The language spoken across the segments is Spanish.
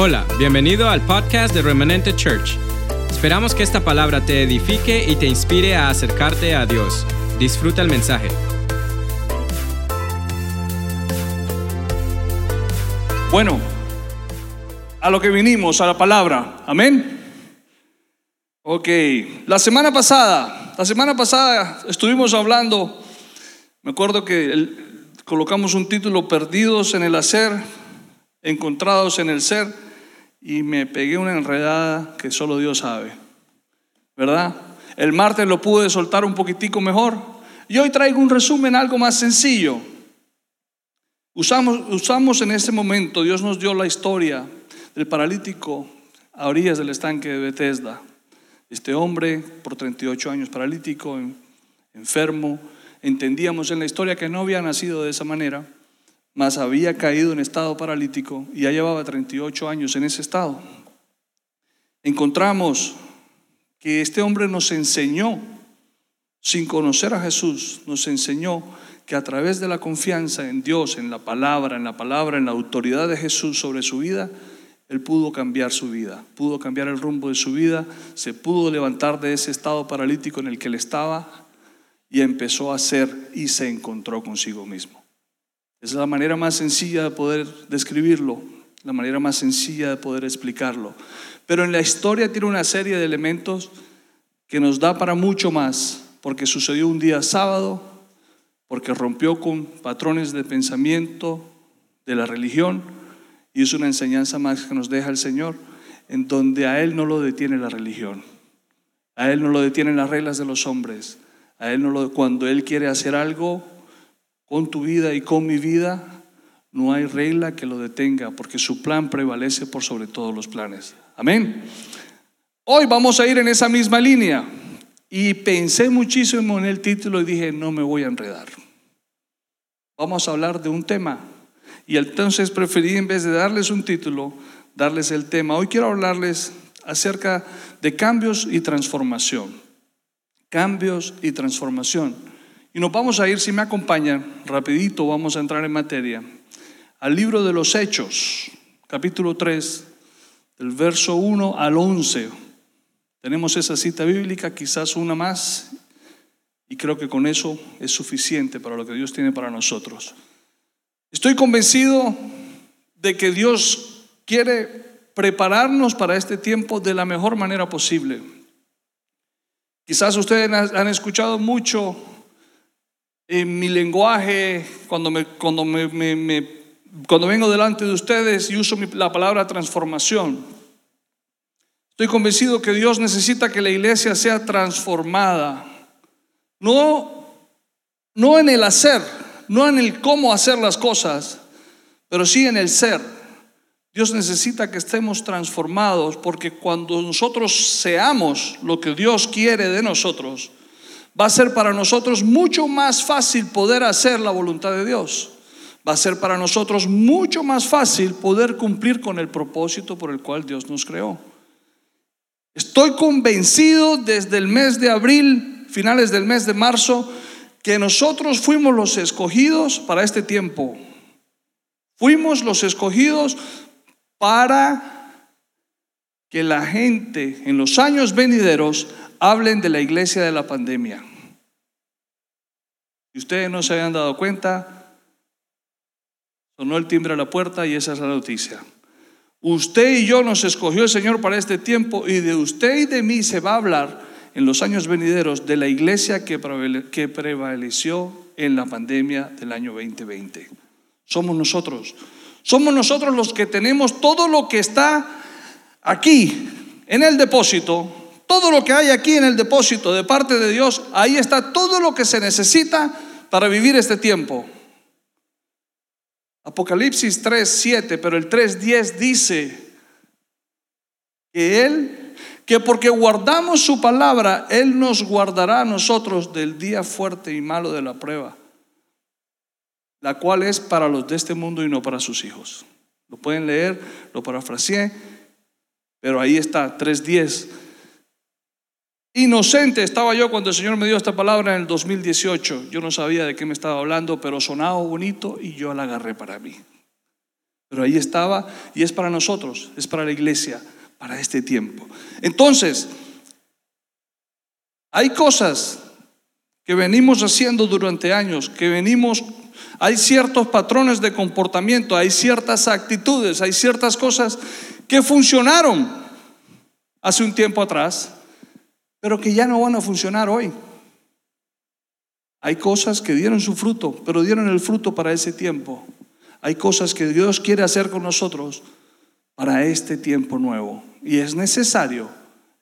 Hola, bienvenido al podcast de Remanente Church. Esperamos que esta palabra te edifique y te inspire a acercarte a Dios. Disfruta el mensaje. Bueno, a lo que vinimos, a la palabra. Amén. Ok, la semana pasada, la semana pasada estuvimos hablando, me acuerdo que colocamos un título, Perdidos en el hacer, encontrados en el ser, y me pegué una enredada que solo Dios sabe, ¿verdad? El martes lo pude soltar un poquitico mejor, y hoy traigo un resumen, algo más sencillo. Usamos, usamos en ese momento, Dios nos dio la historia del paralítico a orillas del estanque de Bethesda. Este hombre, por 38 años paralítico, en- enfermo, entendíamos en la historia que no había nacido de esa manera, mas había caído en estado paralítico y ya llevaba 38 años en ese estado. Encontramos que este hombre nos enseñó, sin conocer a Jesús, nos enseñó que a través de la confianza en Dios, en la palabra, en la palabra, en la autoridad de Jesús sobre su vida, él pudo cambiar su vida, pudo cambiar el rumbo de su vida, se pudo levantar de ese estado paralítico en el que él estaba y empezó a hacer y se encontró consigo mismo. Es la manera más sencilla de poder describirlo, la manera más sencilla de poder explicarlo. Pero en la historia tiene una serie de elementos que nos da para mucho más, porque sucedió un día sábado, porque rompió con patrones de pensamiento de la religión y es una enseñanza más que nos deja el Señor, en donde a Él no lo detiene la religión, a Él no lo detienen las reglas de los hombres, a Él no lo, cuando Él quiere hacer algo con tu vida y con mi vida, no hay regla que lo detenga, porque su plan prevalece por sobre todos los planes. Amén. Hoy vamos a ir en esa misma línea. Y pensé muchísimo en el título y dije, no me voy a enredar. Vamos a hablar de un tema. Y entonces preferí, en vez de darles un título, darles el tema. Hoy quiero hablarles acerca de cambios y transformación. Cambios y transformación. Y nos vamos a ir, si me acompañan, rapidito vamos a entrar en materia, al libro de los Hechos, capítulo 3, del verso 1 al 11. Tenemos esa cita bíblica, quizás una más, y creo que con eso es suficiente para lo que Dios tiene para nosotros. Estoy convencido de que Dios quiere prepararnos para este tiempo de la mejor manera posible. Quizás ustedes han escuchado mucho en mi lenguaje cuando, me, cuando, me- cuando vengo delante de ustedes y uso la palabra transformación. Estoy convencido que Dios necesita que la iglesia sea transformada. No, no en el hacer, no en el cómo hacer las cosas, pero sí en el ser. Dios necesita que estemos transformados porque cuando nosotros seamos lo que Dios quiere de nosotros, va a ser para nosotros mucho más fácil poder hacer la voluntad de Dios. Va a ser para nosotros mucho más fácil poder cumplir con el propósito por el cual Dios nos creó. Estoy convencido desde el mes de abril, finales del mes de marzo, que nosotros fuimos los escogidos para este tiempo. Fuimos los escogidos para que la gente en los años venideros hablen de la iglesia de la pandemia. Si ustedes no se habían dado cuenta, sonó el timbre a la puerta y esa es la noticia. Usted y yo nos escogió el Señor para este tiempo y de usted y de mí se va a hablar en los años venideros de la iglesia que que prevaleció en la pandemia del año 2020. Somos nosotros. Somos nosotros los que tenemos todo lo que está aquí en el depósito, todo lo que hay aquí en el depósito de parte de Dios, ahí está todo lo que se necesita para vivir este tiempo. Apocalipsis 3:7, pero el 3:10 dice que él que porque guardamos su palabra, él nos guardará a nosotros del día fuerte y malo de la prueba, la cual es para los de este mundo y no para sus hijos. Lo pueden leer, lo parafraseé, pero ahí está 3:10. Inocente estaba yo cuando el Señor me dio esta palabra en el 2018. Yo no sabía de qué me estaba hablando, pero sonaba bonito y yo la agarré para mí. Pero ahí estaba y es para nosotros, es para la iglesia, para este tiempo. Entonces, hay cosas que venimos haciendo durante años, que venimos, hay ciertos patrones de comportamiento, hay ciertas actitudes, hay ciertas cosas que funcionaron hace un tiempo atrás, pero que ya no van a funcionar hoy. Hay cosas que dieron su fruto, pero dieron el fruto para ese tiempo. Hay cosas que Dios quiere hacer con nosotros para este tiempo nuevo. Y es necesario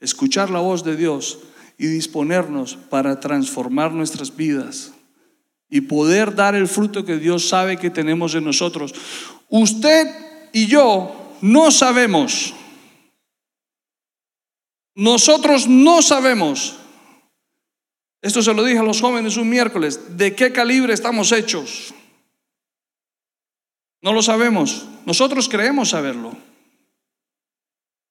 escuchar la voz de Dios y disponernos para transformar nuestras vidas y poder dar el fruto que Dios sabe que tenemos en nosotros. Usted y yo no sabemos. Nosotros no sabemos. Esto se lo dije a los jóvenes un miércoles. ¿De qué calibre estamos hechos? No lo sabemos. Nosotros creemos saberlo.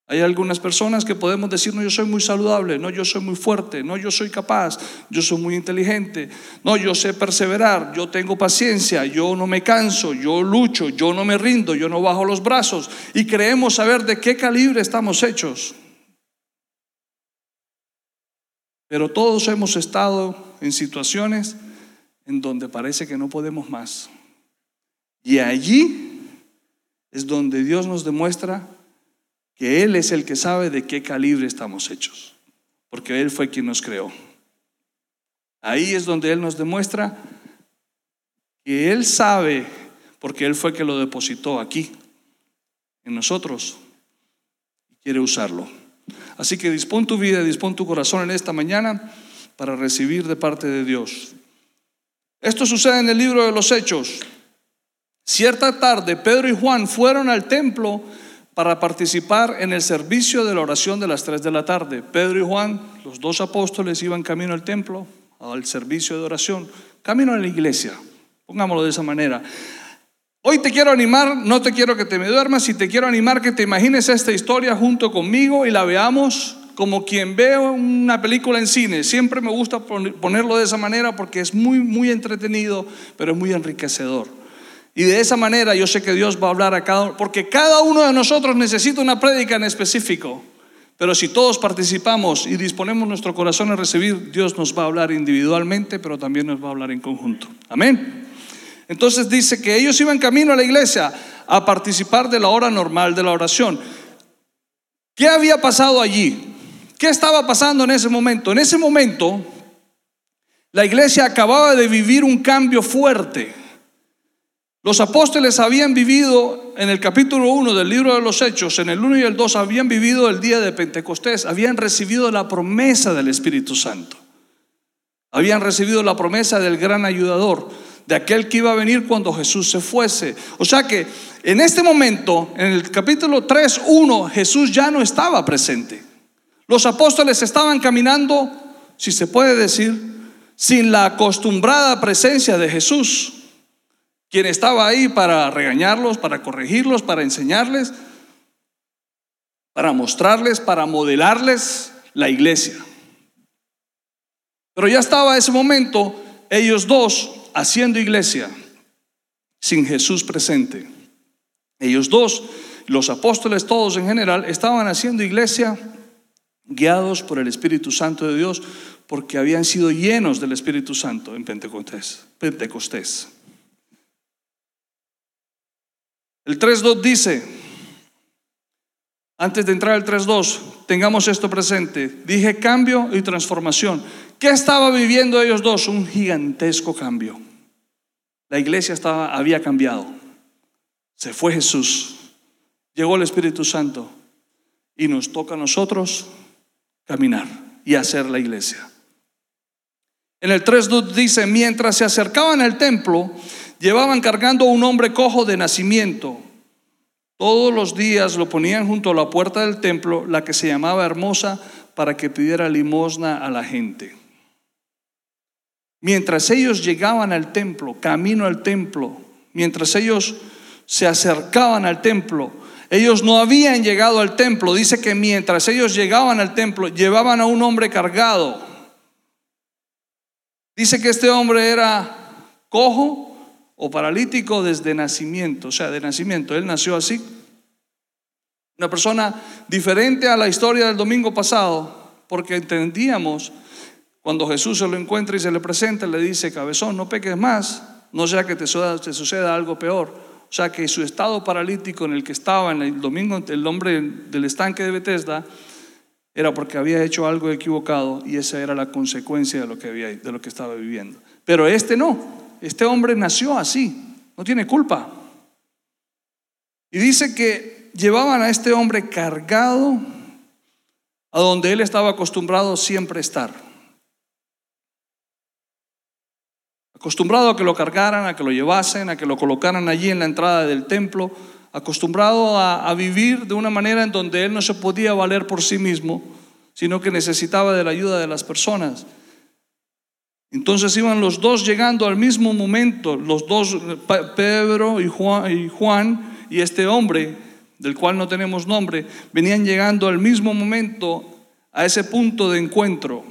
Hay algunas personas que podemos decir, no, yo soy muy saludable, no, yo soy muy fuerte, no, yo soy capaz, yo soy muy inteligente, no, yo sé perseverar, yo tengo paciencia, yo no me canso, yo lucho, yo no me rindo, yo no bajo los brazos y creemos saber de qué calibre estamos hechos. Pero todos hemos estado en situaciones en donde parece que no podemos más. Y allí es donde Dios nos demuestra que Él es el que sabe de qué calibre estamos hechos, porque Él fue quien nos creó. Ahí es donde Él nos demuestra que Él sabe, porque Él fue que lo depositó aquí, en nosotros, y quiere usarlo. Así que dispón tu vida, dispón tu corazón en esta mañana para recibir de parte de Dios. Esto sucede en el libro de los Hechos. Cierta tarde, Pedro y Juan fueron al templo para participar en el servicio de la oración de las 3 de la tarde. Pedro y Juan, los dos apóstoles, iban camino al templo, al servicio de oración, camino a la iglesia, pongámoslo de esa manera. Hoy te quiero animar, no te quiero que te me duermas, y te quiero animar que te imagines esta historia junto conmigo y la veamos como quien ve una película en cine. Siempre me gusta ponerlo de esa manera porque es muy, muy entretenido, pero es muy enriquecedor. Y de esa manera yo sé que Dios va a hablar a cada uno, porque cada uno de nosotros necesita una prédica en específico. Pero si todos participamos y disponemos nuestro corazón a recibir, Dios nos va a hablar individualmente, pero también nos va a hablar en conjunto. Amén. Entonces dice que ellos iban camino a la iglesia a participar de la hora normal de la oración. ¿Qué había pasado allí? ¿Qué estaba pasando en ese momento? En ese momento, la iglesia acababa de vivir un cambio fuerte. Los apóstoles habían vivido en el capítulo 1 del libro de los Hechos, en el 1 y el 2, habían vivido el día de Pentecostés, habían recibido la promesa del Espíritu Santo, habían recibido la promesa del gran ayudador, de aquel que iba a venir cuando Jesús se fuese. O sea que en este momento, en el capítulo 3, 1, Jesús ya no estaba presente. Los apóstoles estaban caminando, si se puede decir, sin la acostumbrada presencia de Jesús quien estaba ahí para regañarlos, para corregirlos, para enseñarles, para mostrarles, para modelarles la iglesia. Pero ya estaba ese momento ellos dos haciendo iglesia sin Jesús presente. Ellos dos, los apóstoles todos en general, estaban haciendo iglesia guiados por el Espíritu Santo de Dios porque habían sido llenos del Espíritu Santo en Pentecostés. Pentecostés. El 3.2 dice, antes de entrar al 3.2, tengamos esto presente. Dije cambio y transformación. ¿Qué estaba viviendo ellos dos? Un gigantesco cambio. La iglesia estaba, había cambiado. Se fue Jesús. Llegó el Espíritu Santo. Y nos toca a nosotros caminar y hacer la iglesia. En el 3.2 dice, mientras se acercaban al templo, llevaban cargando a un hombre cojo de nacimiento. Todos los días lo ponían junto a la puerta del templo, la que se llamaba Hermosa, para que pidiera limosna a la gente. Mientras ellos llegaban al templo, camino al templo, mientras ellos se acercaban al templo, ellos no habían llegado al templo. Dice que mientras ellos llegaban al templo, llevaban a un hombre cargado. Dice que este hombre era cojo, o paralítico desde nacimiento, o sea, de nacimiento. Él nació así. Una persona diferente a la historia del domingo pasado, porque entendíamos cuando Jesús se lo encuentra y se le presenta, le dice, cabezón, no peques más, no sea que te suceda, algo peor. O sea que su estado paralítico en el que estaba en el domingo, el hombre del estanque de Bethesda, era porque había hecho algo equivocado y esa era la consecuencia de lo que, había, de lo que estaba viviendo. Pero este no, este hombre nació así, no tiene culpa. Y dice que llevaban a este hombre cargado a donde él estaba acostumbrado siempre estar. Acostumbrado a que lo cargaran, a que lo llevasen, a que lo colocaran allí en la entrada del templo, acostumbrado a, vivir de una manera en donde él no se podía valer por sí mismo, sino que necesitaba de la ayuda de las personas. Entonces iban los dos llegando al mismo momento, los dos, Pedro y Juan, y este hombre, del cual no tenemos nombre, venían llegando al mismo momento a ese punto de encuentro,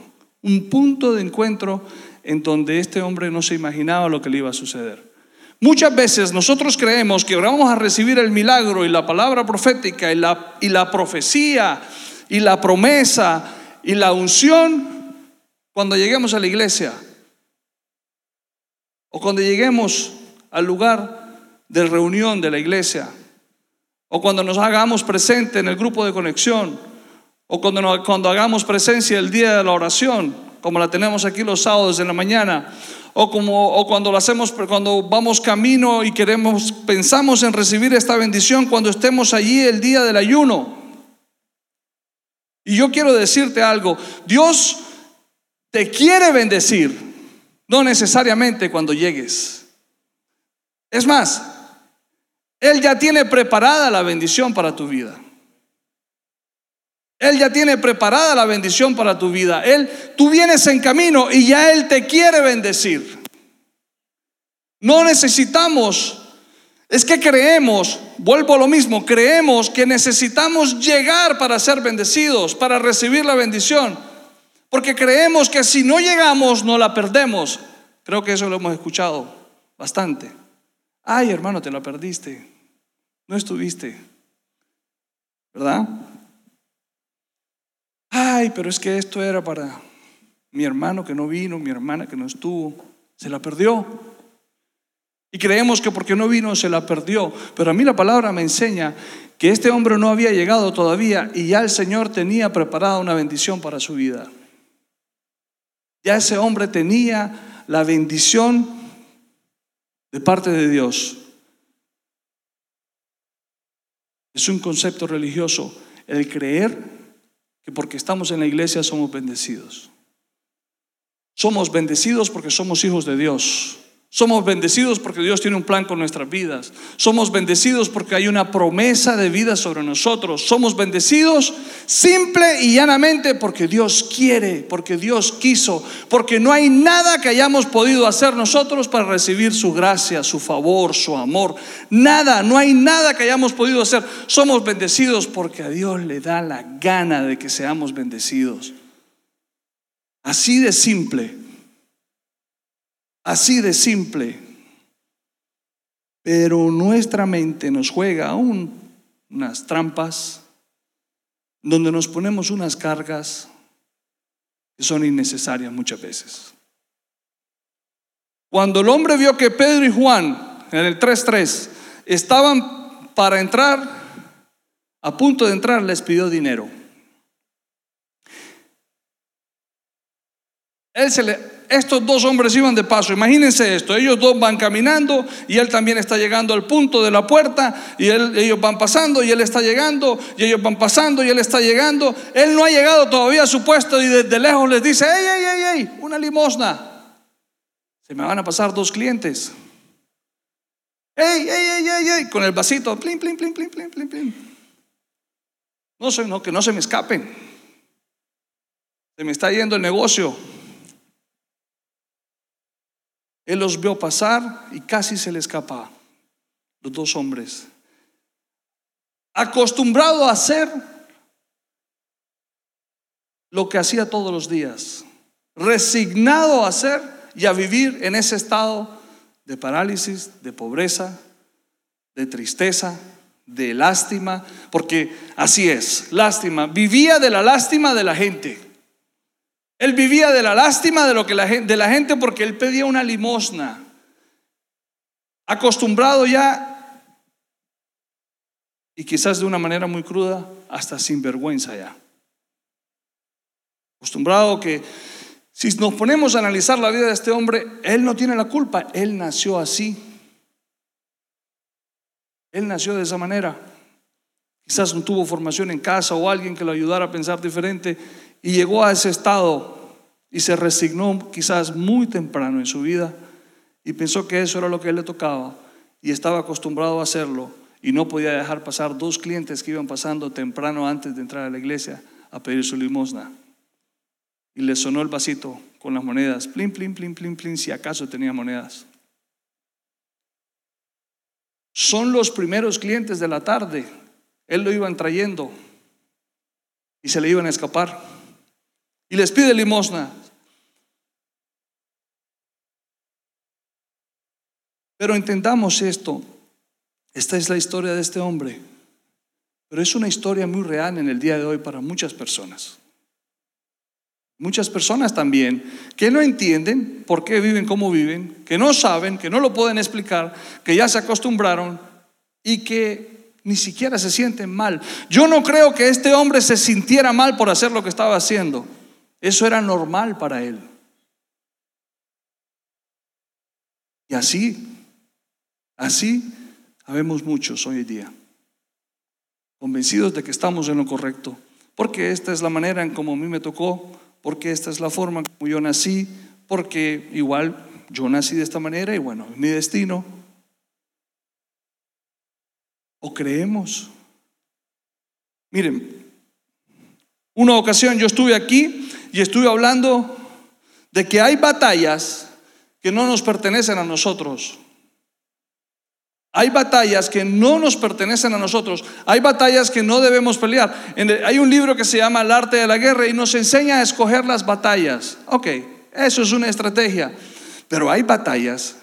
un punto de encuentro en donde este hombre no se imaginaba lo que le iba a suceder. Muchas veces nosotros creemos que vamos a recibir el milagro y la palabra profética y la, y la profecía y la promesa y la unción cuando lleguemos a la iglesia o cuando lleguemos al lugar de reunión de la iglesia o cuando nos hagamos presente en el grupo de conexión o cuando, cuando hagamos presencia el día de la oración como la tenemos aquí los sábados en la mañana, o como o cuando lo hacemos cuando vamos camino y queremos pensamos en recibir esta bendición cuando estemos allí el día del ayuno. Y yo quiero decirte algo, Dios te quiere bendecir, no necesariamente cuando llegues. Es más, Él ya tiene preparada la bendición para tu vida. Él ya tiene preparada la bendición para tu vida. Él, tú vienes en camino y ya Él te quiere bendecir. No necesitamos, es que creemos, vuelvo a lo mismo, creemos que necesitamos llegar para ser bendecidos, para recibir la bendición. Porque creemos que si no llegamos, no la perdemos. Creo que eso lo hemos escuchado bastante. Ay, hermano, te la perdiste. No estuviste. ¿Verdad? Ay, pero es que esto era para mi hermano que no vino, mi hermana que no estuvo, se la perdió. Y creemos que porque no vino se la perdió. Pero a mí la palabra me enseña que este hombre no había llegado todavía y ya el Señor tenía preparada una bendición para su vida. Ya ese hombre tenía la bendición de parte de Dios. Es un concepto religioso el creer que porque estamos en la iglesia somos bendecidos. Somos bendecidos porque somos hijos de Dios. Somos bendecidos porque Dios tiene un plan con nuestras vidas. Somos bendecidos porque hay una promesa de vida sobre nosotros. Somos bendecidos simple y llanamente porque Dios quiere, porque Dios quiso, porque no hay nada que hayamos podido hacer nosotros para recibir su gracia, su favor, su amor. Nada, no hay nada que hayamos podido hacer. Somos bendecidos porque a Dios le da la gana de que seamos bendecidos. Así de simple. Así de simple. Pero nuestra mente nos juega aún unas trampas donde nos ponemos unas cargas que son innecesarias muchas veces. Cuando el hombre vio que Pedro y Juan en el 3.3 estaban para entrar, a punto de entrar, les pidió dinero. Él se le, estos dos hombres iban de paso. Imagínense esto, ellos dos van caminando y él también está llegando al punto de la puerta y ellos van pasando y él está llegando y ellos van pasando y él está llegando. Él no ha llegado todavía a su puesto y desde lejos les dice, ¡ey, ey, ey, ey! Una limosna. Se me van a pasar dos clientes. ¡Ey, ey, ey, ey, ey! Con el vasito, plin, plin, plin, plin, plin, plin, plin. No no, que no se me escapen. Se me está yendo el negocio. Él los vio pasar y casi se le escapa. Los dos hombres. Acostumbrado a hacer lo que hacía todos los días. Resignado a hacer y a vivir en ese estado de parálisis, de pobreza, de tristeza, de lástima, porque así es, lástima. Vivía de la lástima de la gente. Él vivía de la lástima de, lo que la, de la gente porque él pedía una limosna. Acostumbrado ya, y quizás de una manera muy cruda, hasta sin vergüenza ya. Acostumbrado que si nos ponemos a analizar la vida de este hombre, él no tiene la culpa, él nació así. Él nació de esa manera. Quizás no tuvo formación en casa o alguien que lo ayudara a pensar diferente y llegó a ese estado y se resignó quizás muy temprano en su vida y pensó que eso era lo que él le tocaba y estaba acostumbrado a hacerlo y no podía dejar pasar dos clientes que iban pasando temprano antes de entrar a la iglesia a pedir su limosna. Y le sonó el vasito con las monedas, plin, plin, plin, plin, plin, si acaso tenía monedas. Son los primeros clientes de la tarde. Él lo iban trayendo y se le iban a escapar. Y les pide limosna. Pero entendamos esto. Esta es la historia de este hombre. Pero es una historia muy real en el día de hoy para muchas personas. Muchas personas también que no entienden por qué viven como viven, que no saben, que no lo pueden explicar, que ya se acostumbraron y que ni siquiera se sienten mal. Yo no creo que este hombre se sintiera mal por hacer lo que estaba haciendo. Eso era normal para él. Y así, así habemos muchos hoy en día, convencidos de que estamos en lo correcto, porque esta es la manera en como a mí me tocó porque esta es la forma como yo nací, porque igual yo nací de esta manera y bueno, mi destino. ¿O creemos? Miren, una ocasión yo estuve aquí y estuve hablando de que hay batallas que no nos pertenecen a nosotros. Hay batallas que no nos pertenecen a nosotros. Hay batallas que no debemos pelear. Hay un libro que se llama El arte de la guerra y nos enseña a escoger las batallas. Ok, eso es una estrategia. Pero hay batallas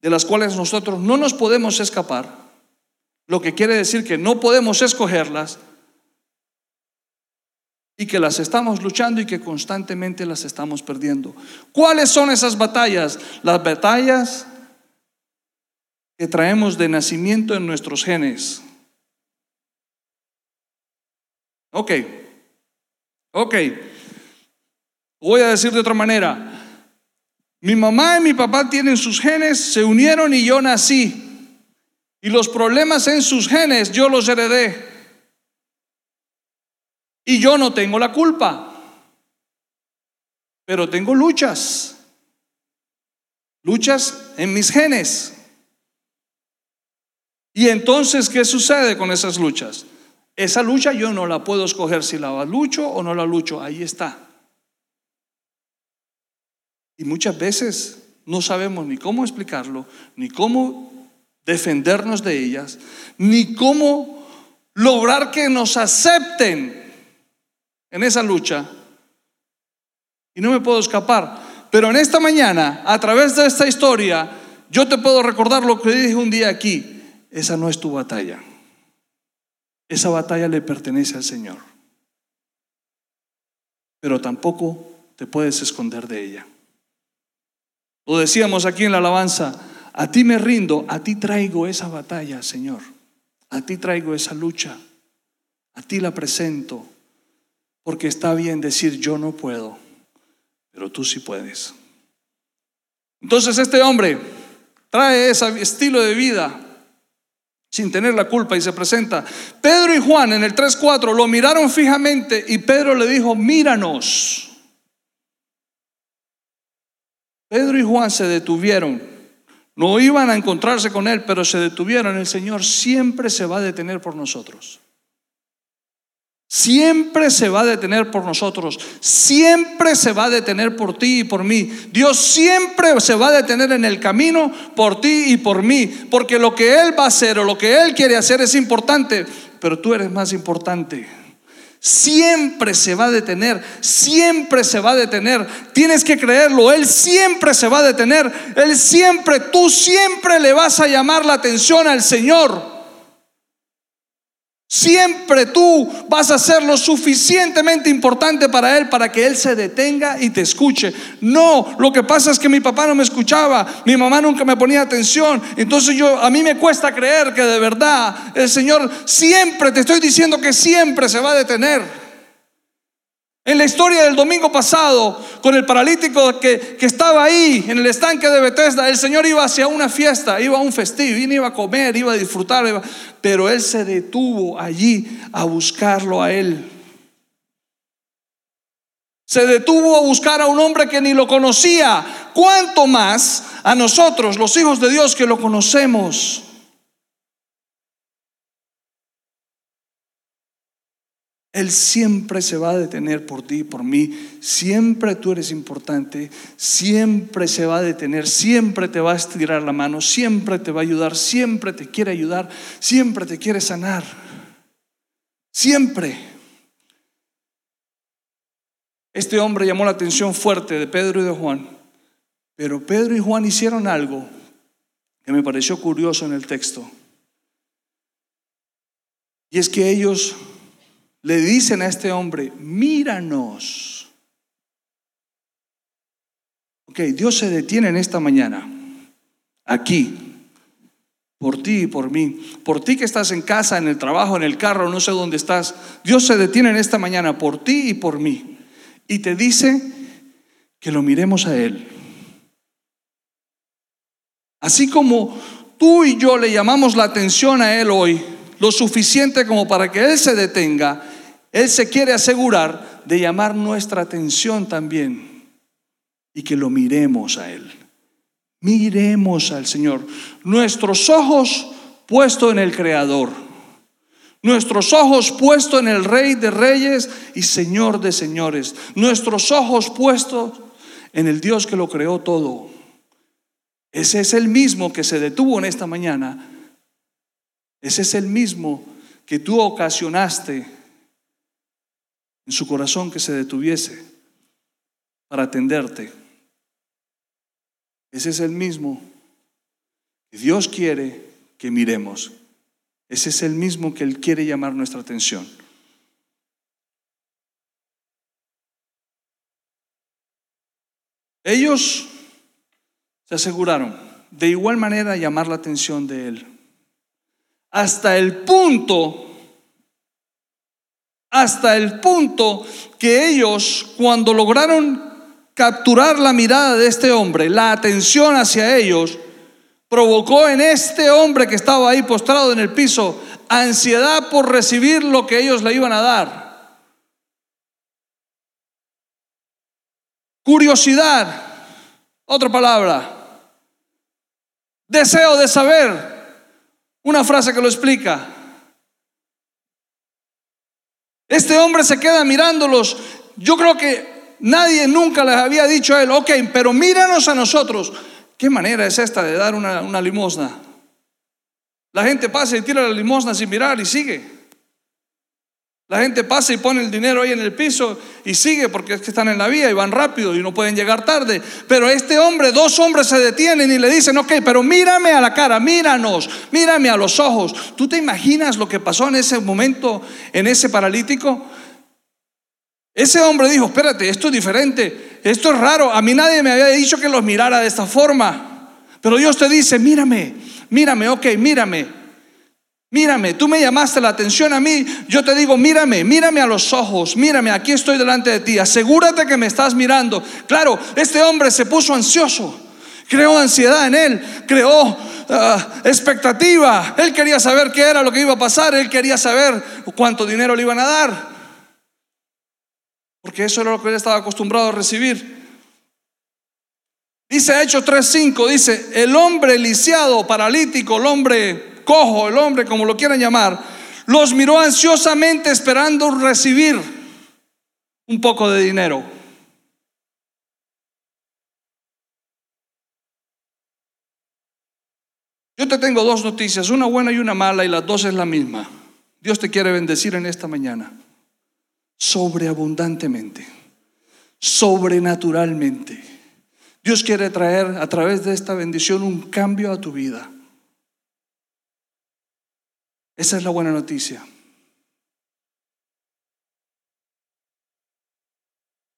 de las cuales nosotros no nos podemos escapar. Lo que quiere decir que no podemos escogerlas y que las estamos luchando y que constantemente las estamos perdiendo. ¿Cuáles son esas batallas? Las batallas que traemos de nacimiento en nuestros genes. Ok, ok. Voy a decir de otra manera. Mi mamá y mi papá tienen sus genes, se unieron y yo nací. Y los problemas en sus genes yo los heredé. Y yo no tengo la culpa. Pero tengo luchas. Luchas en mis genes. Y entonces, ¿qué sucede con esas luchas? Esa lucha yo no la puedo escoger si la lucho o no la lucho, ahí está. Y muchas veces no sabemos ni cómo explicarlo, ni cómo defendernos de ellas, ni cómo lograr que nos acepten en esa lucha. Y no me puedo escapar. Pero en esta mañana, a través de esta historia, yo te puedo recordar lo que dije un día aquí. Esa no es tu batalla. Esa batalla le pertenece al Señor. Pero tampoco te puedes esconder de ella. Lo decíamos aquí en la alabanza, a ti me rindo, a ti traigo esa batalla, Señor. A ti traigo esa lucha. A ti la presento. Porque está bien decir yo no puedo, pero tú sí puedes. Entonces este hombre trae ese estilo de vida sin tener la culpa y se presenta. Pedro y Juan en el 3.4 lo miraron fijamente y Pedro le dijo, míranos. Pedro y Juan se detuvieron. No iban a encontrarse con él, pero se detuvieron. El Señor siempre se va a detener por nosotros. Siempre se va a detener por nosotros, siempre se va a detener por ti y por mí. Dios siempre se va a detener en el camino por ti y por mí, porque lo que Él va a hacer o lo que Él quiere hacer es importante, pero tú eres más importante. siempre se va a detener, siempre se va a detener. Tienes que creerlo, Él siempre se va a detener, Él siempre, tú siempre le vas a llamar la atención al Señor. Siempre tú vas a ser lo suficientemente importante para Él para que Él se detenga y te escuche. No, lo que pasa es que mi papá no me escuchaba, mi mamá nunca me ponía atención. Entonces yo, a mí me cuesta creer que de verdad el Señor siempre, te estoy diciendo que siempre se va a detener. En la historia del domingo pasado, con el paralítico que, estaba ahí en el estanque de Bethesda, el Señor iba hacia una fiesta, iba a un festivo, iba a comer, iba a disfrutar, pero Él se detuvo allí a buscarlo a Él. Se detuvo a buscar a un hombre que ni lo conocía. ¿Cuánto más a nosotros, los hijos de Dios, que lo conocemos? Él siempre se va a detener por ti por mí. Siempre tú eres importante. Siempre se va a detener. Siempre te va a estirar la mano. Siempre te va a ayudar. Siempre te quiere ayudar. Siempre te quiere sanar. Siempre. Este hombre llamó la atención fuerte de Pedro y de Juan. Pero Pedro y Juan hicieron algo que me pareció curioso en el texto. Y es que ellos le dicen a este hombre, míranos. Ok, Dios se detiene en esta mañana, aquí, por ti y por mí, por ti que estás en casa, en el trabajo, en el carro, no sé dónde estás. Dios se detiene en esta mañana por ti y por mí. Y te dice que lo miremos a Él. Así como tú y yo le llamamos la atención a Él hoy, lo suficiente como para que Él se detenga, él se quiere asegurar de llamar nuestra atención también y que lo miremos a Él. Miremos al Señor. Nuestros ojos puestos en el Creador. Nuestros ojos puestos en el Rey de Reyes y Señor de Señores. Nuestros ojos puestos en el Dios que lo creó todo. Ese es el mismo que se detuvo en esta mañana. Ese es el mismo que tú ocasionaste en su corazón que se detuviese para atenderte. Ese es el mismo que Dios quiere que miremos. Ese es el mismo que Él quiere llamar nuestra atención. Ellos se aseguraron de igual manera llamar la atención de Él. Hasta el punto hasta el punto que ellos, cuando lograron capturar la mirada de este hombre, la atención hacia ellos, provocó en este hombre que estaba ahí postrado en el piso ansiedad por recibir lo que ellos le iban a dar. Curiosidad, otra palabra. Deseo de saber, una frase que lo explica. Este hombre se queda mirándolos. Yo creo que nadie nunca les había dicho a él, ok, pero míranos a nosotros. ¿Qué manera es esta de dar una, una limosna? La gente pasa y tira la limosna sin mirar y sigue. La gente pasa y pone el dinero ahí en el piso y sigue porque es que están en la vía y van rápido y no pueden llegar tarde. Pero este hombre, dos hombres se detienen y le dicen, ok, pero mírame a la cara, míranos, mírame a los ojos. ¿Tú te imaginas lo que pasó en ese momento en ese paralítico? Ese hombre dijo, espérate, esto es diferente, esto es raro, a mí nadie me había dicho que los mirara de esta forma. Pero Dios te dice, mírame, mírame, ok, mírame. Mírame, tú me llamaste la atención a mí, yo te digo, mírame, mírame a los ojos, mírame, aquí estoy delante de ti, asegúrate que me estás mirando. Claro, este hombre se puso ansioso, creó ansiedad en él, creó ah, expectativa, él quería saber qué era lo que iba a pasar, él quería saber cuánto dinero le iban a dar, porque eso era lo que él estaba acostumbrado a recibir. Dice Hechos 3.5, dice, el hombre lisiado, paralítico, el hombre cojo, el hombre, como lo quieran llamar, los miró ansiosamente esperando recibir un poco de dinero. Yo te tengo dos noticias, una buena y una mala, y las dos es la misma. Dios te quiere bendecir en esta mañana. sobreabundantemente, sobrenaturalmente. Dios quiere traer a través de esta bendición un cambio a tu vida. Esa es la buena noticia.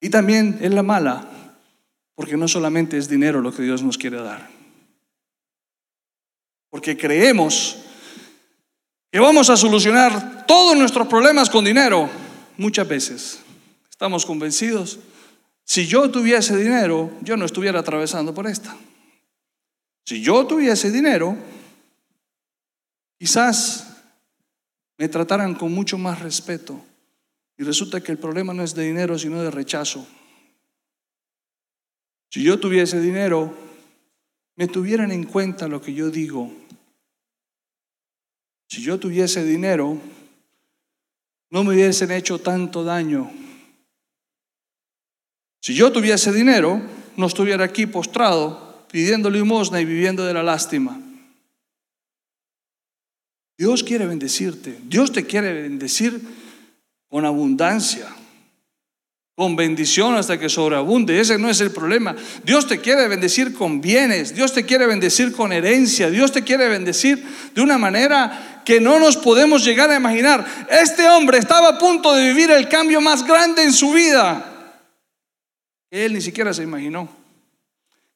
Y también es la mala, porque no solamente es dinero lo que Dios nos quiere dar. Porque creemos que vamos a solucionar todos nuestros problemas con dinero. Muchas veces estamos convencidos, si yo tuviese dinero, yo no estuviera atravesando por esta. Si yo tuviese dinero, quizás me trataran con mucho más respeto. Y resulta que el problema no es de dinero, sino de rechazo. Si yo tuviese dinero, me tuvieran en cuenta lo que yo digo. Si yo tuviese dinero, no me hubiesen hecho tanto daño. Si yo tuviese dinero, no estuviera aquí postrado pidiendo limosna y viviendo de la lástima. Dios quiere bendecirte. Dios te quiere bendecir con abundancia, con bendición hasta que sobreabunde. Ese no es el problema. Dios te quiere bendecir con bienes. Dios te quiere bendecir con herencia. Dios te quiere bendecir de una manera que no nos podemos llegar a imaginar. Este hombre estaba a punto de vivir el cambio más grande en su vida. Él ni siquiera se imaginó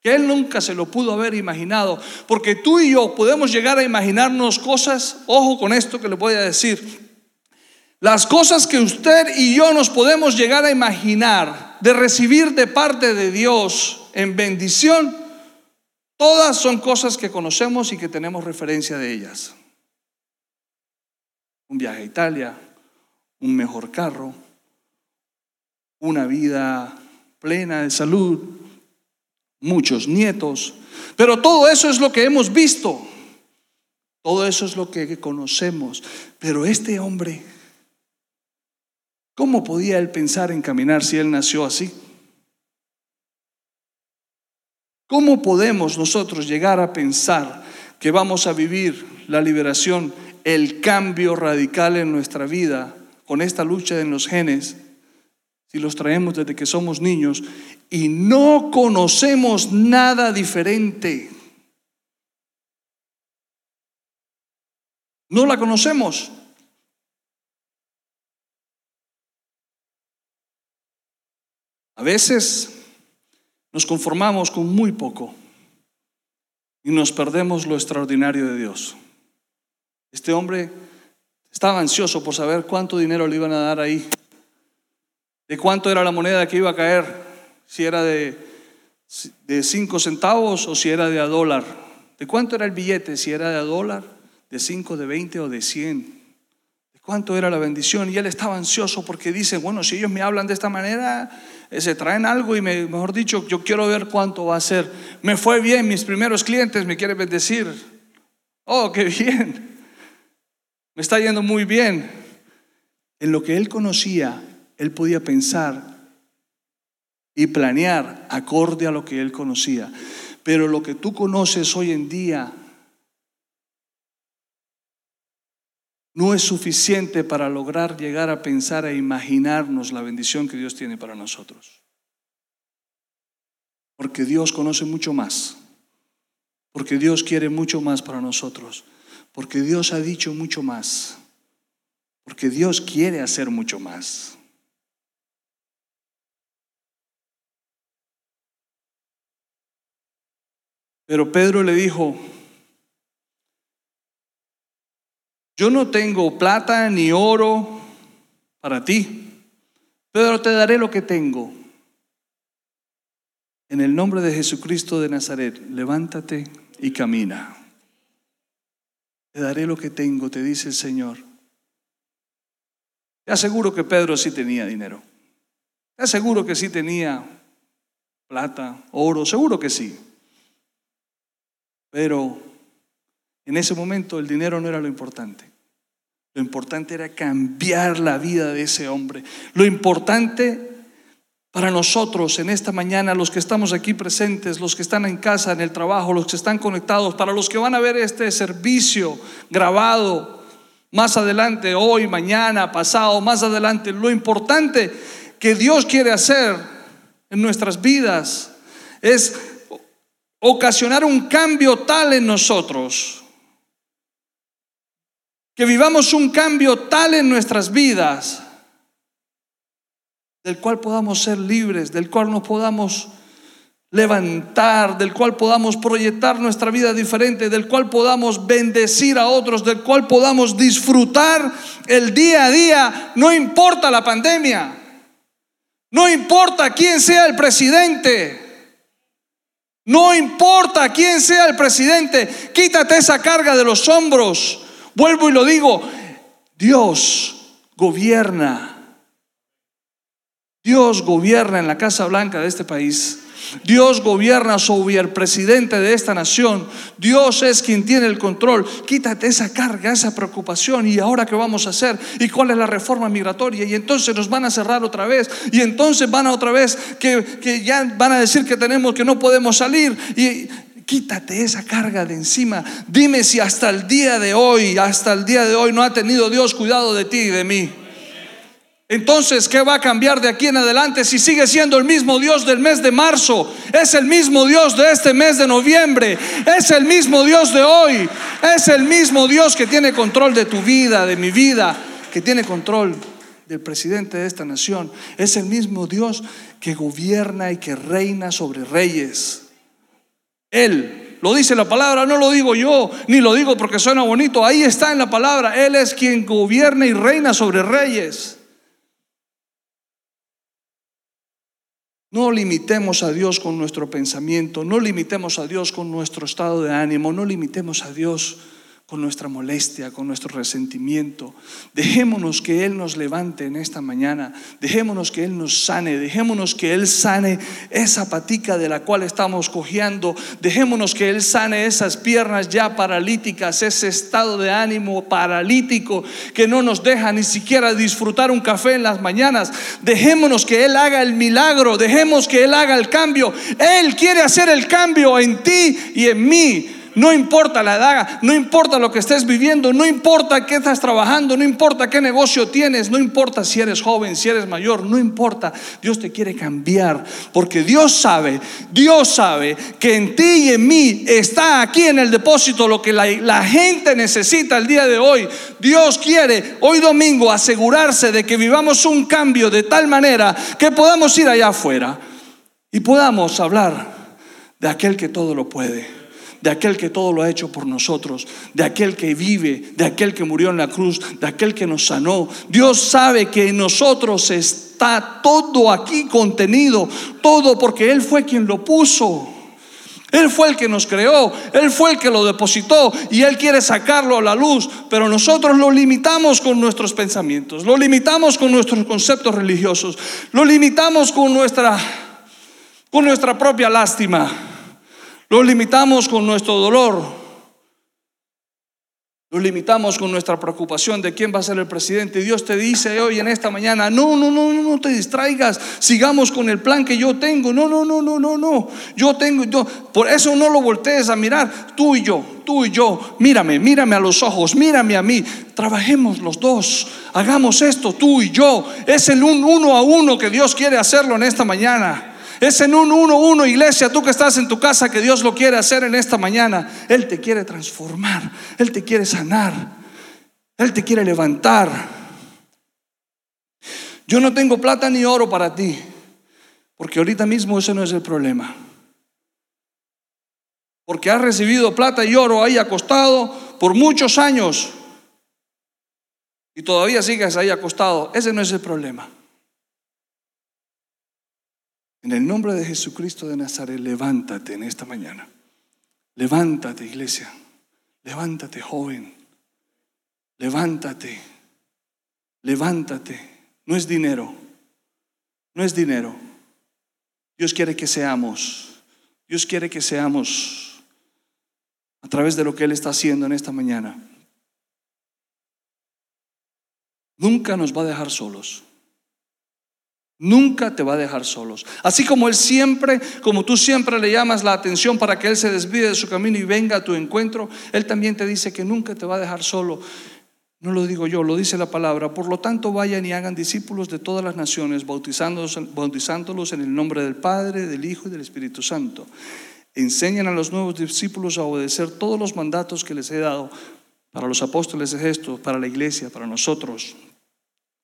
que él nunca se lo pudo haber imaginado, porque tú y yo podemos llegar a imaginarnos cosas, ojo con esto que le voy a decir, las cosas que usted y yo nos podemos llegar a imaginar de recibir de parte de Dios en bendición, todas son cosas que conocemos y que tenemos referencia de ellas. Un viaje a Italia, un mejor carro, una vida plena de salud, muchos nietos. Pero todo eso es lo que hemos visto. Todo eso es lo que conocemos. Pero este hombre, ¿cómo podía él pensar en caminar si él nació así? ¿Cómo podemos nosotros llegar a pensar que vamos a vivir la liberación, el cambio radical en nuestra vida con esta lucha en los genes si los traemos desde que somos niños y no conocemos nada diferente. No la conocemos. A veces nos conformamos con muy poco y nos perdemos lo extraordinario de Dios. Este hombre estaba ansioso por saber cuánto dinero le iban a dar ahí de cuánto era la moneda que iba a caer, si era de, de cinco centavos o si era de a dólar, de cuánto era el billete, si era de a dólar, de cinco, de veinte o de cien, de cuánto era la bendición. Y él estaba ansioso porque dice, bueno, si ellos me hablan de esta manera, eh, se traen algo y me, mejor dicho, yo quiero ver cuánto va a ser. Me fue bien, mis primeros clientes me quieren bendecir. Oh, qué bien. Me está yendo muy bien. En lo que él conocía, él podía pensar y planear acorde a lo que él conocía. Pero lo que tú conoces hoy en día no es suficiente para lograr llegar a pensar e imaginarnos la bendición que Dios tiene para nosotros. Porque Dios conoce mucho más. Porque Dios quiere mucho más para nosotros. Porque Dios ha dicho mucho más. Porque Dios quiere hacer mucho más. Pero Pedro le dijo, yo no tengo plata ni oro para ti, pero te daré lo que tengo. En el nombre de Jesucristo de Nazaret, levántate y camina. Te daré lo que tengo, te dice el Señor. Te aseguro que Pedro sí tenía dinero. Te aseguro que sí tenía plata, oro, seguro que sí. Pero en ese momento el dinero no era lo importante. Lo importante era cambiar la vida de ese hombre. Lo importante para nosotros en esta mañana, los que estamos aquí presentes, los que están en casa, en el trabajo, los que están conectados, para los que van a ver este servicio grabado más adelante, hoy, mañana, pasado, más adelante. Lo importante que Dios quiere hacer en nuestras vidas es ocasionar un cambio tal en nosotros, que vivamos un cambio tal en nuestras vidas, del cual podamos ser libres, del cual nos podamos levantar, del cual podamos proyectar nuestra vida diferente, del cual podamos bendecir a otros, del cual podamos disfrutar el día a día, no importa la pandemia, no importa quién sea el presidente, no importa quién sea el presidente, quítate esa carga de los hombros. Vuelvo y lo digo, Dios gobierna. Dios gobierna en la Casa Blanca de este país. Dios gobierna sobre el presidente de esta nación. Dios es quien tiene el control. Quítate esa carga, esa preocupación. ¿Y ahora qué vamos a hacer? ¿Y cuál es la reforma migratoria? Y entonces nos van a cerrar otra vez. Y entonces van a otra vez que, que ya van a decir que tenemos, que no podemos salir. Y quítate esa carga de encima. Dime si hasta el día de hoy, hasta el día de hoy no ha tenido Dios cuidado de ti y de mí. Entonces, ¿qué va a cambiar de aquí en adelante si sigue siendo el mismo Dios del mes de marzo? Es el mismo Dios de este mes de noviembre. Es el mismo Dios de hoy. Es el mismo Dios que tiene control de tu vida, de mi vida, que tiene control del presidente de esta nación. Es el mismo Dios que gobierna y que reina sobre reyes. Él, lo dice la palabra, no lo digo yo, ni lo digo porque suena bonito. Ahí está en la palabra. Él es quien gobierna y reina sobre reyes. No limitemos a Dios con nuestro pensamiento, no limitemos a Dios con nuestro estado de ánimo, no limitemos a Dios con nuestra molestia, con nuestro resentimiento. Dejémonos que Él nos levante en esta mañana, dejémonos que Él nos sane, dejémonos que Él sane esa patica de la cual estamos cojeando, dejémonos que Él sane esas piernas ya paralíticas, ese estado de ánimo paralítico que no nos deja ni siquiera disfrutar un café en las mañanas. Dejémonos que Él haga el milagro, dejemos que Él haga el cambio. Él quiere hacer el cambio en ti y en mí. No importa la edad, no importa lo que estés viviendo, no importa qué estás trabajando, no importa qué negocio tienes, no importa si eres joven, si eres mayor, no importa. Dios te quiere cambiar porque Dios sabe, Dios sabe que en ti y en mí está aquí en el depósito lo que la, la gente necesita el día de hoy. Dios quiere hoy domingo asegurarse de que vivamos un cambio de tal manera que podamos ir allá afuera y podamos hablar de aquel que todo lo puede de aquel que todo lo ha hecho por nosotros, de aquel que vive, de aquel que murió en la cruz, de aquel que nos sanó. Dios sabe que en nosotros está todo aquí contenido, todo porque Él fue quien lo puso. Él fue el que nos creó, Él fue el que lo depositó y Él quiere sacarlo a la luz, pero nosotros lo limitamos con nuestros pensamientos, lo limitamos con nuestros conceptos religiosos, lo limitamos con nuestra, con nuestra propia lástima. Lo limitamos con nuestro dolor. Lo limitamos con nuestra preocupación de quién va a ser el presidente. Dios te dice hoy en esta mañana, no, no, no, no te distraigas, sigamos con el plan que yo tengo. No, no, no, no, no, no. Yo tengo, yo, por eso no lo voltees a mirar, tú y yo, tú y yo. Mírame, mírame a los ojos, mírame a mí. Trabajemos los dos, hagamos esto, tú y yo. Es el un uno a uno que Dios quiere hacerlo en esta mañana. Es en un uno, uno, iglesia, tú que estás en tu casa, que Dios lo quiere hacer en esta mañana. Él te quiere transformar, Él te quiere sanar, Él te quiere levantar. Yo no tengo plata ni oro para ti, porque ahorita mismo ese no es el problema. Porque has recibido plata y oro ahí acostado por muchos años y todavía sigues ahí acostado. Ese no es el problema. En el nombre de Jesucristo de Nazaret, levántate en esta mañana. Levántate, iglesia. Levántate, joven. Levántate. Levántate. No es dinero. No es dinero. Dios quiere que seamos. Dios quiere que seamos a través de lo que Él está haciendo en esta mañana. Nunca nos va a dejar solos. Nunca te va a dejar solos. Así como Él siempre, como tú siempre le llamas la atención para que Él se desvíe de su camino y venga a tu encuentro, Él también te dice que nunca te va a dejar solo. No lo digo yo, lo dice la palabra. Por lo tanto, vayan y hagan discípulos de todas las naciones, bautizándolos, bautizándolos en el nombre del Padre, del Hijo y del Espíritu Santo. Enseñan a los nuevos discípulos a obedecer todos los mandatos que les he dado. Para los apóstoles es esto, para la iglesia, para nosotros.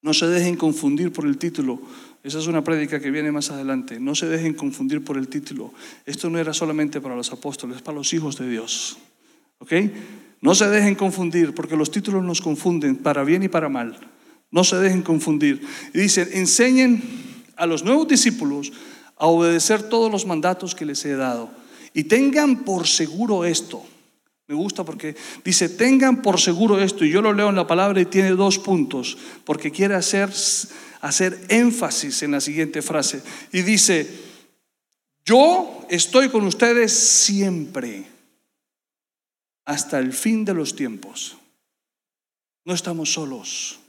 No se dejen confundir por el título. Esa es una prédica que viene más adelante. No se dejen confundir por el título. Esto no era solamente para los apóstoles, es para los hijos de Dios. ¿Ok? No se dejen confundir porque los títulos nos confunden para bien y para mal. No se dejen confundir. Y dice, enseñen a los nuevos discípulos a obedecer todos los mandatos que les he dado. Y tengan por seguro esto. Me gusta porque dice, tengan por seguro esto. Y yo lo leo en la palabra y tiene dos puntos, porque quiere hacer, hacer énfasis en la siguiente frase. Y dice, yo estoy con ustedes siempre hasta el fin de los tiempos. No estamos solos.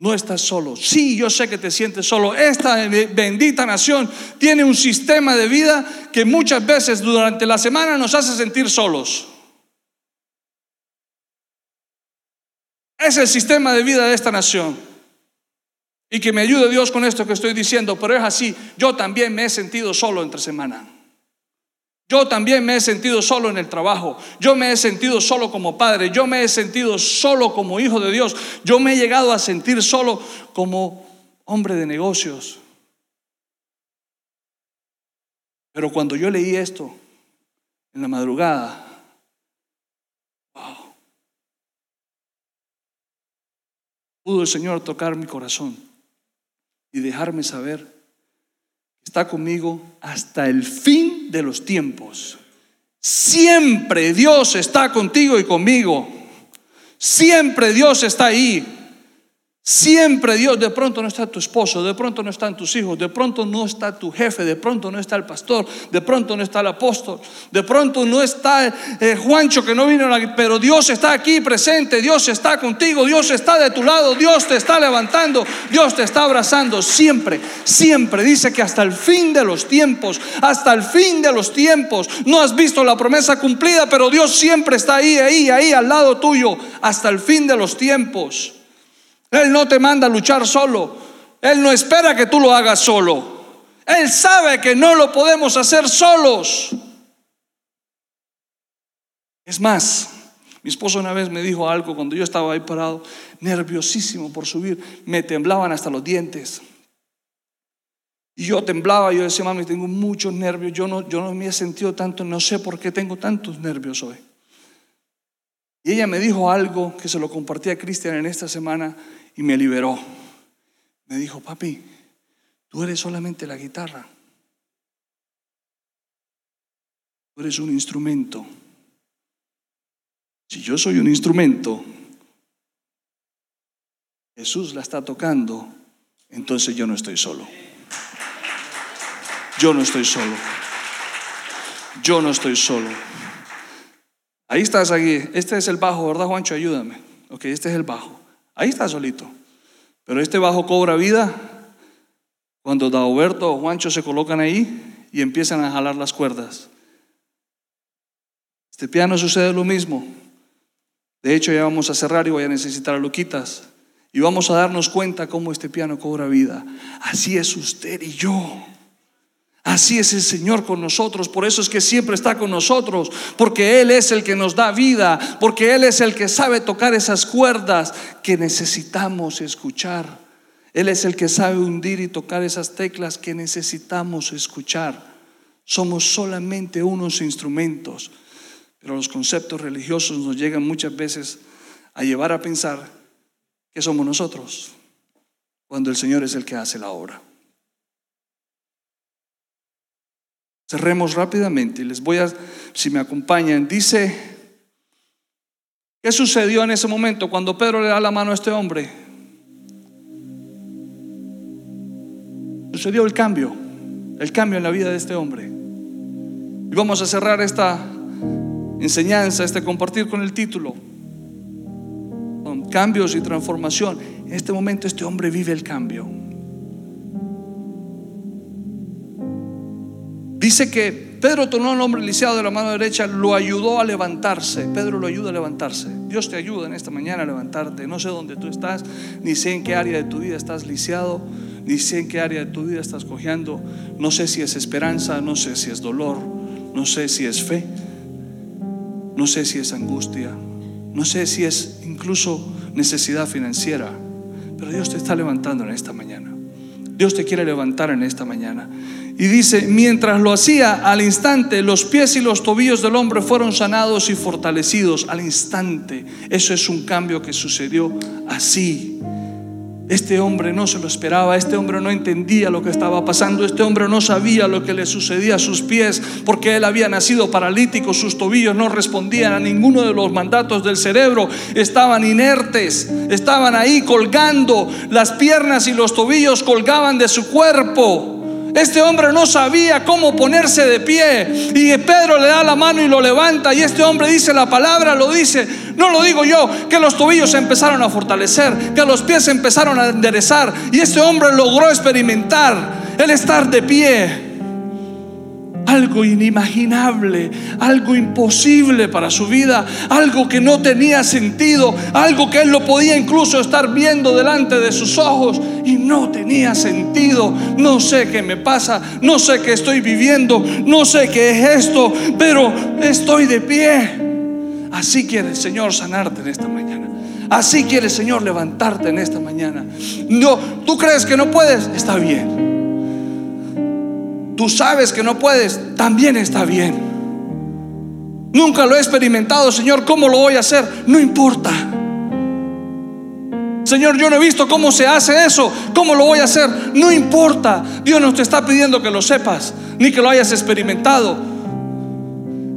No estás solo. Sí, yo sé que te sientes solo. Esta bendita nación tiene un sistema de vida que muchas veces durante la semana nos hace sentir solos. Es el sistema de vida de esta nación. Y que me ayude Dios con esto que estoy diciendo, pero es así. Yo también me he sentido solo entre semana. Yo también me he sentido solo en el trabajo. Yo me he sentido solo como padre. Yo me he sentido solo como hijo de Dios. Yo me he llegado a sentir solo como hombre de negocios. Pero cuando yo leí esto en la madrugada, wow, pudo el Señor tocar mi corazón y dejarme saber está conmigo hasta el fin de los tiempos. Siempre Dios está contigo y conmigo. Siempre Dios está ahí. Siempre Dios, de pronto no está tu esposo, de pronto no están tus hijos, de pronto no está tu jefe, de pronto no está el pastor, de pronto no está el apóstol, de pronto no está eh, Juancho que no vino, pero Dios está aquí presente, Dios está contigo, Dios está de tu lado, Dios te está levantando, Dios te está abrazando, siempre, siempre. Dice que hasta el fin de los tiempos, hasta el fin de los tiempos, no has visto la promesa cumplida, pero Dios siempre está ahí, ahí, ahí, al lado tuyo, hasta el fin de los tiempos. Él no te manda a luchar solo. Él no espera que tú lo hagas solo. Él sabe que no lo podemos hacer solos. Es más, mi esposo una vez me dijo algo cuando yo estaba ahí parado, nerviosísimo por subir, me temblaban hasta los dientes. Y yo temblaba, yo decía, mami, tengo muchos nervios, yo no, yo no me he sentido tanto, no sé por qué tengo tantos nervios hoy. Y ella me dijo algo que se lo compartí a Cristian en esta semana y me liberó. Me dijo, papi, tú eres solamente la guitarra. Tú eres un instrumento. Si yo soy un instrumento, Jesús la está tocando, entonces yo no estoy solo. Yo no estoy solo. Yo no estoy solo. Ahí estás aquí. Este es el bajo, ¿verdad, Juancho? Ayúdame. Ok, este es el bajo. Ahí está solito. Pero este bajo cobra vida cuando Daoberto o Juancho se colocan ahí y empiezan a jalar las cuerdas. Este piano sucede lo mismo. De hecho, ya vamos a cerrar y voy a necesitar a Luquitas. Y vamos a darnos cuenta cómo este piano cobra vida. Así es usted y yo. Así es el Señor con nosotros, por eso es que siempre está con nosotros, porque Él es el que nos da vida, porque Él es el que sabe tocar esas cuerdas que necesitamos escuchar. Él es el que sabe hundir y tocar esas teclas que necesitamos escuchar. Somos solamente unos instrumentos, pero los conceptos religiosos nos llegan muchas veces a llevar a pensar que somos nosotros, cuando el Señor es el que hace la obra. Cerremos rápidamente y les voy a, si me acompañan, dice, ¿qué sucedió en ese momento cuando Pedro le da la mano a este hombre? Sucedió el cambio, el cambio en la vida de este hombre. Y vamos a cerrar esta enseñanza, este compartir con el título, cambios y transformación. En este momento este hombre vive el cambio. Dice que Pedro tomó al hombre lisiado de la mano derecha, lo ayudó a levantarse. Pedro lo ayuda a levantarse. Dios te ayuda en esta mañana a levantarte. No sé dónde tú estás, ni sé en qué área de tu vida estás lisiado, ni sé en qué área de tu vida estás cojeando. No sé si es esperanza, no sé si es dolor, no sé si es fe, no sé si es angustia, no sé si es incluso necesidad financiera. Pero Dios te está levantando en esta mañana. Dios te quiere levantar en esta mañana. Y dice, mientras lo hacía, al instante los pies y los tobillos del hombre fueron sanados y fortalecidos. Al instante. Eso es un cambio que sucedió así. Este hombre no se lo esperaba, este hombre no entendía lo que estaba pasando, este hombre no sabía lo que le sucedía a sus pies, porque él había nacido paralítico, sus tobillos no respondían a ninguno de los mandatos del cerebro, estaban inertes, estaban ahí colgando, las piernas y los tobillos colgaban de su cuerpo. Este hombre no sabía cómo ponerse de pie. Y Pedro le da la mano y lo levanta. Y este hombre dice la palabra, lo dice. No lo digo yo, que los tobillos se empezaron a fortalecer, que los pies se empezaron a enderezar. Y este hombre logró experimentar el estar de pie algo inimaginable, algo imposible para su vida, algo que no tenía sentido, algo que él lo podía incluso estar viendo delante de sus ojos y no tenía sentido. No sé qué me pasa, no sé qué estoy viviendo, no sé qué es esto, pero estoy de pie. Así quiere el Señor sanarte en esta mañana. Así quiere el Señor levantarte en esta mañana. No, tú crees que no puedes, está bien tú sabes que no puedes, también está bien. Nunca lo he experimentado, Señor, ¿cómo lo voy a hacer? No importa. Señor, yo no he visto cómo se hace eso, ¿cómo lo voy a hacer? No importa. Dios no te está pidiendo que lo sepas, ni que lo hayas experimentado.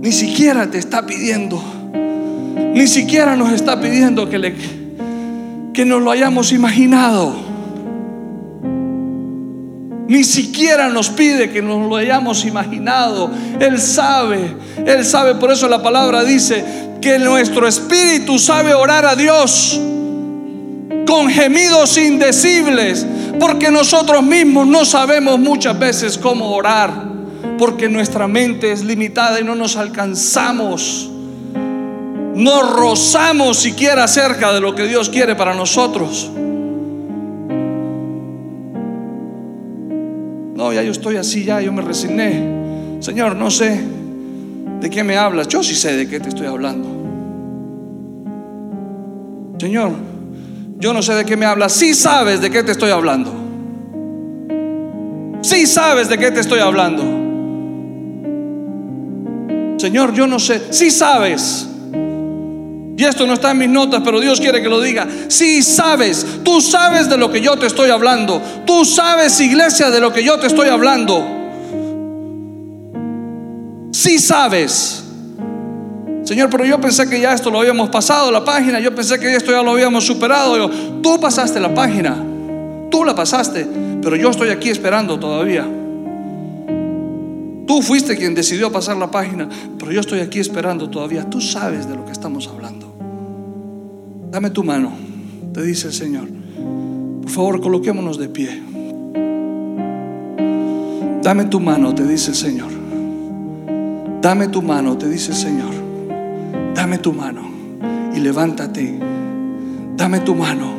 Ni siquiera te está pidiendo, ni siquiera nos está pidiendo que, le, que nos lo hayamos imaginado. Ni siquiera nos pide que nos lo hayamos imaginado. Él sabe, Él sabe. Por eso la palabra dice que nuestro espíritu sabe orar a Dios con gemidos indecibles. Porque nosotros mismos no sabemos muchas veces cómo orar. Porque nuestra mente es limitada y no nos alcanzamos. No rozamos siquiera cerca de lo que Dios quiere para nosotros. Ya yo estoy así, ya yo me resigné. Señor, no sé de qué me hablas. Yo sí sé de qué te estoy hablando. Señor, yo no sé de qué me hablas. Sí sabes de qué te estoy hablando. Sí sabes de qué te estoy hablando. Señor, yo no sé. Sí sabes. Y esto no está en mis notas, pero Dios quiere que lo diga. Si sabes, tú sabes de lo que yo te estoy hablando. Tú sabes, iglesia, de lo que yo te estoy hablando. Si sabes. Señor, pero yo pensé que ya esto lo habíamos pasado, la página. Yo pensé que esto ya lo habíamos superado. tú pasaste la página. Tú la pasaste. Pero yo estoy aquí esperando todavía. Tú fuiste quien decidió pasar la página, pero yo estoy aquí esperando todavía. Tú sabes de lo que estamos hablando. Dame tu mano, te dice el Señor. Por favor, coloquémonos de pie. Dame tu mano, te dice el Señor. Dame tu mano, te dice el Señor. Dame tu mano y levántate. Dame tu mano.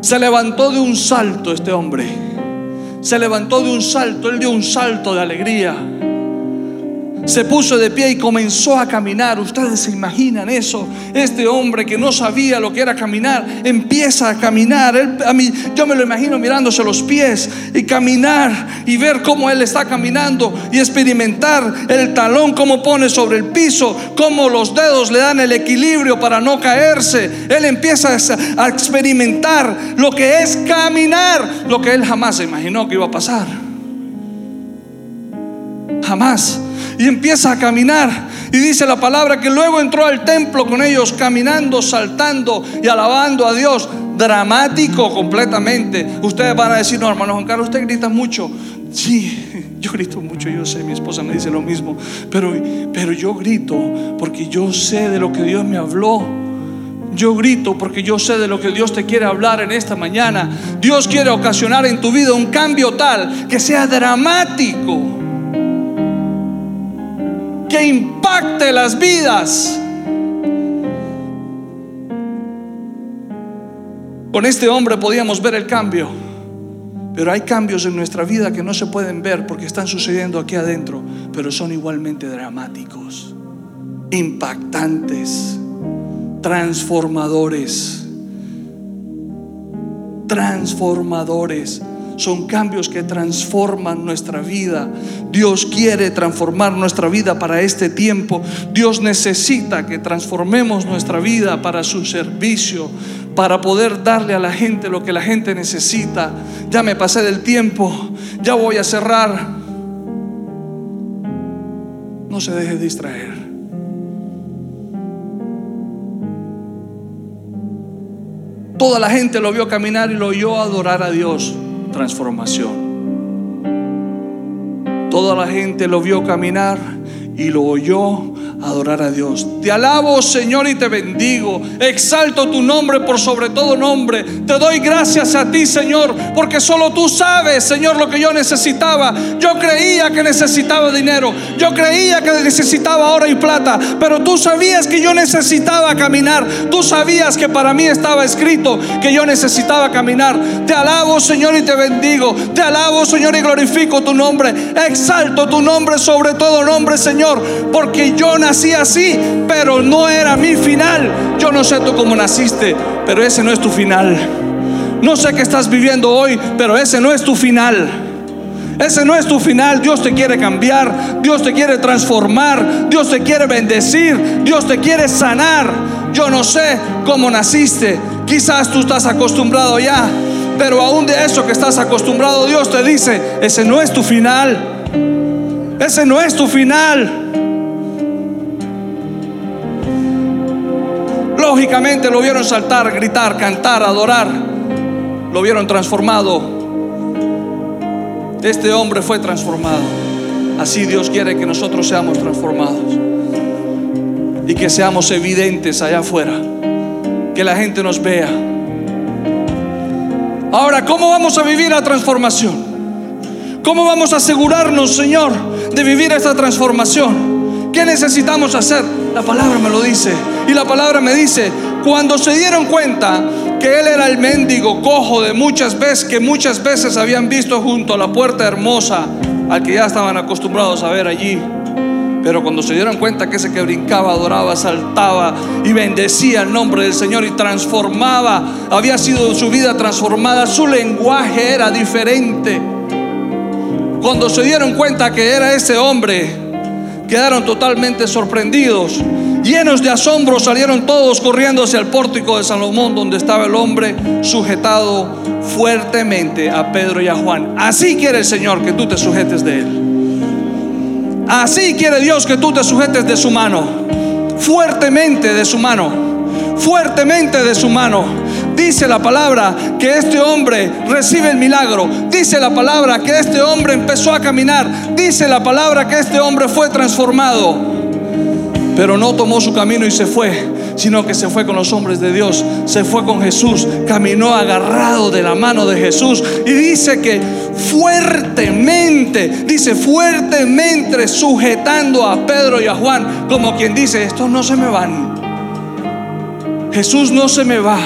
Se levantó de un salto este hombre. Se levantó de un salto. Él dio un salto de alegría se puso de pie y comenzó a caminar. Ustedes se imaginan eso. Este hombre que no sabía lo que era caminar, empieza a caminar. yo me lo imagino mirándose los pies y caminar y ver cómo él está caminando y experimentar el talón, cómo pone sobre el piso, cómo los dedos le dan el equilibrio para no caerse. Él empieza a experimentar lo que es caminar, lo que él jamás se imaginó que iba a pasar. Jamás y empieza a caminar. Y dice la palabra que luego entró al templo con ellos caminando, saltando y alabando a Dios. Dramático completamente. Ustedes van a decir, no, hermano Juan Carlos, usted grita mucho. Sí, yo grito mucho, yo sé, mi esposa me dice lo mismo. Pero, pero yo grito porque yo sé de lo que Dios me habló. Yo grito porque yo sé de lo que Dios te quiere hablar en esta mañana. Dios quiere ocasionar en tu vida un cambio tal que sea dramático, que impacte las vidas. Con este hombre podíamos ver el cambio, pero hay cambios en nuestra vida que no se pueden ver porque están sucediendo aquí adentro, pero son igualmente dramáticos, impactantes transformadores. Transformadores. Son cambios que transforman nuestra vida. Dios quiere transformar nuestra vida para este tiempo. Dios necesita que transformemos nuestra vida para su servicio, para poder darle a la gente lo que la gente necesita. Ya me pasé del tiempo, ya voy a cerrar. No se deje distraer. Toda la gente lo vio caminar y lo oyó adorar a Dios. Transformación. Toda la gente lo vio caminar y lo oyó adorar a Dios. Te alabo, Señor, y te bendigo. Exalto tu nombre por sobre todo nombre. Te doy gracias a ti, Señor, porque solo tú sabes, Señor, lo que yo necesitaba. Yo creía que necesitaba dinero. Yo creía que necesitaba oro y plata. Pero tú sabías que yo necesitaba caminar. Tú sabías que para mí estaba escrito que yo necesitaba caminar. Te alabo, Señor, y te bendigo. Te alabo, Señor, y glorifico tu nombre. Exalto tu nombre sobre todo nombre, Señor, porque yo nací nací así, pero no era mi final. Yo no sé tú cómo naciste, pero ese no es tu final. No sé qué estás viviendo hoy, pero ese no es tu final. Ese no es tu final. Dios te quiere cambiar, Dios te quiere transformar, Dios te quiere bendecir, Dios te quiere sanar. Yo no sé cómo naciste. Quizás tú estás acostumbrado ya, pero aún de eso que estás acostumbrado, Dios te dice, ese no es tu final. Ese no es tu final. Lógicamente lo vieron saltar, gritar, cantar, adorar. Lo vieron transformado. Este hombre fue transformado. Así Dios quiere que nosotros seamos transformados. Y que seamos evidentes allá afuera. Que la gente nos vea. Ahora, ¿cómo vamos a vivir la transformación? ¿Cómo vamos a asegurarnos, Señor, de vivir esta transformación? ¿Qué necesitamos hacer? La palabra me lo dice. Y la palabra me dice, cuando se dieron cuenta que él era el mendigo cojo de muchas veces, que muchas veces habían visto junto a la puerta hermosa, al que ya estaban acostumbrados a ver allí. Pero cuando se dieron cuenta que ese que brincaba, adoraba, saltaba y bendecía el nombre del Señor y transformaba, había sido su vida transformada, su lenguaje era diferente. Cuando se dieron cuenta que era ese hombre, quedaron totalmente sorprendidos. Llenos de asombro salieron todos corriendo hacia el pórtico de Salomón donde estaba el hombre sujetado fuertemente a Pedro y a Juan. Así quiere el Señor que tú te sujetes de él. Así quiere Dios que tú te sujetes de su mano. Fuertemente de su mano. Fuertemente de su mano. Dice la palabra que este hombre recibe el milagro. Dice la palabra que este hombre empezó a caminar. Dice la palabra que este hombre fue transformado. Pero no tomó su camino y se fue, sino que se fue con los hombres de Dios, se fue con Jesús, caminó agarrado de la mano de Jesús y dice que fuertemente, dice fuertemente sujetando a Pedro y a Juan, como quien dice, estos no se me van. Jesús no se me va.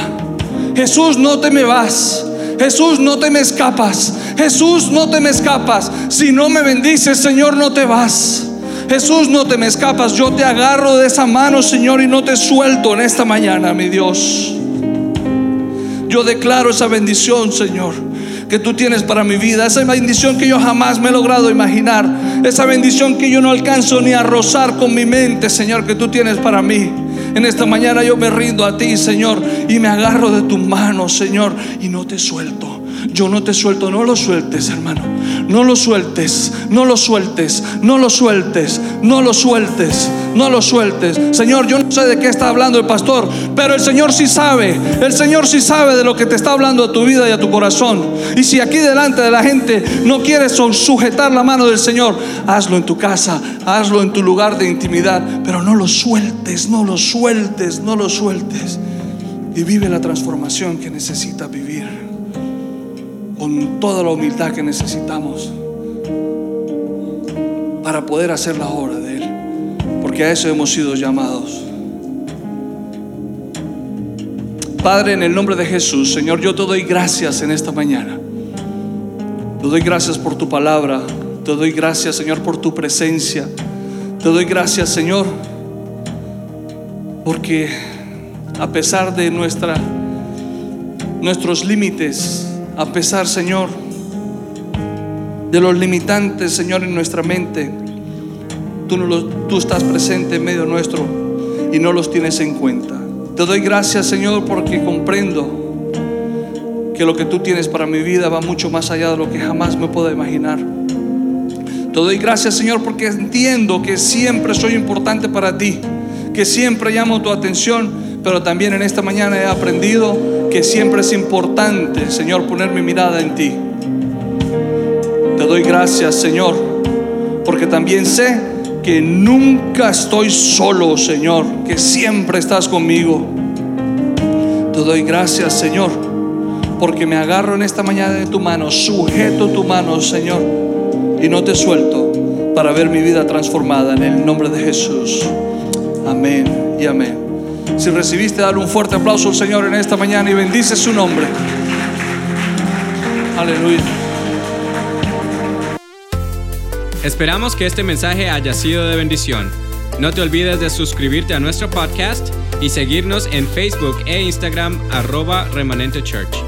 Jesús, no te me vas. Jesús, no te me escapas. Jesús, no te me escapas. Si no me bendices, Señor, no te vas. Jesús, no te me escapas. Yo te agarro de esa mano, Señor, y no te suelto en esta mañana, mi Dios. Yo declaro esa bendición, Señor, que tú tienes para mi vida. Esa bendición que yo jamás me he logrado imaginar. Esa bendición que yo no alcanzo ni a rozar con mi mente, Señor, que tú tienes para mí. En esta mañana yo me rindo a ti, Señor, y me agarro de tu mano, Señor, y no te suelto. Yo no te suelto, no lo sueltes, hermano. No lo sueltes, no lo sueltes, no lo sueltes, no lo sueltes, no lo sueltes. Señor, yo no sé de qué está hablando el pastor, pero el Señor sí sabe. El Señor sí sabe de lo que te está hablando a tu vida y a tu corazón. Y si aquí delante de la gente no quieres sujetar la mano del Señor, hazlo en tu casa, hazlo en tu lugar de intimidad, pero no lo sueltes, no lo sueltes, no lo sueltes. y vive la transformación que necesita vivir con toda la humildad que necesitamos para poder hacer la obra de Él, porque a eso hemos sido llamados. Padre, en el nombre de Jesús, Señor, yo te doy gracias en esta mañana. Te doy gracias por tu palabra. Te doy gracias, Señor, por tu presencia. Te doy gracias, Señor, porque a pesar de nuestra, nuestros límites, a pesar, Señor, de los limitantes, Señor, en nuestra mente, tú, no tú estás presente en medio nuestro y no los tienes en cuenta. Te doy gracias, Señor, porque comprendo que lo que tú tienes para mi vida va mucho más allá de lo que jamás me puedo imaginar. Te doy gracias, Señor, porque entiendo que siempre soy importante para ti, que siempre llamo tu atención, pero también en esta mañana he aprendido que siempre es importante, Señor, poner mi mirada en ti. Te doy gracias, Señor, porque también sé que nunca estoy solo, Señor, que siempre estás conmigo. Te doy gracias, Señor, porque me agarro en esta mañana de tu mano, sujeto tu mano, Señor, y no te suelto para ver mi vida transformada en el nombre de Jesús. Amén y amén. Si recibiste, dale un fuerte aplauso al Señor en esta mañana y bendice su nombre. Aleluya. Esperamos que este mensaje haya sido de bendición. No te olvides de suscribirte a nuestro podcast y seguirnos en Facebook e Instagram arroba remanente church.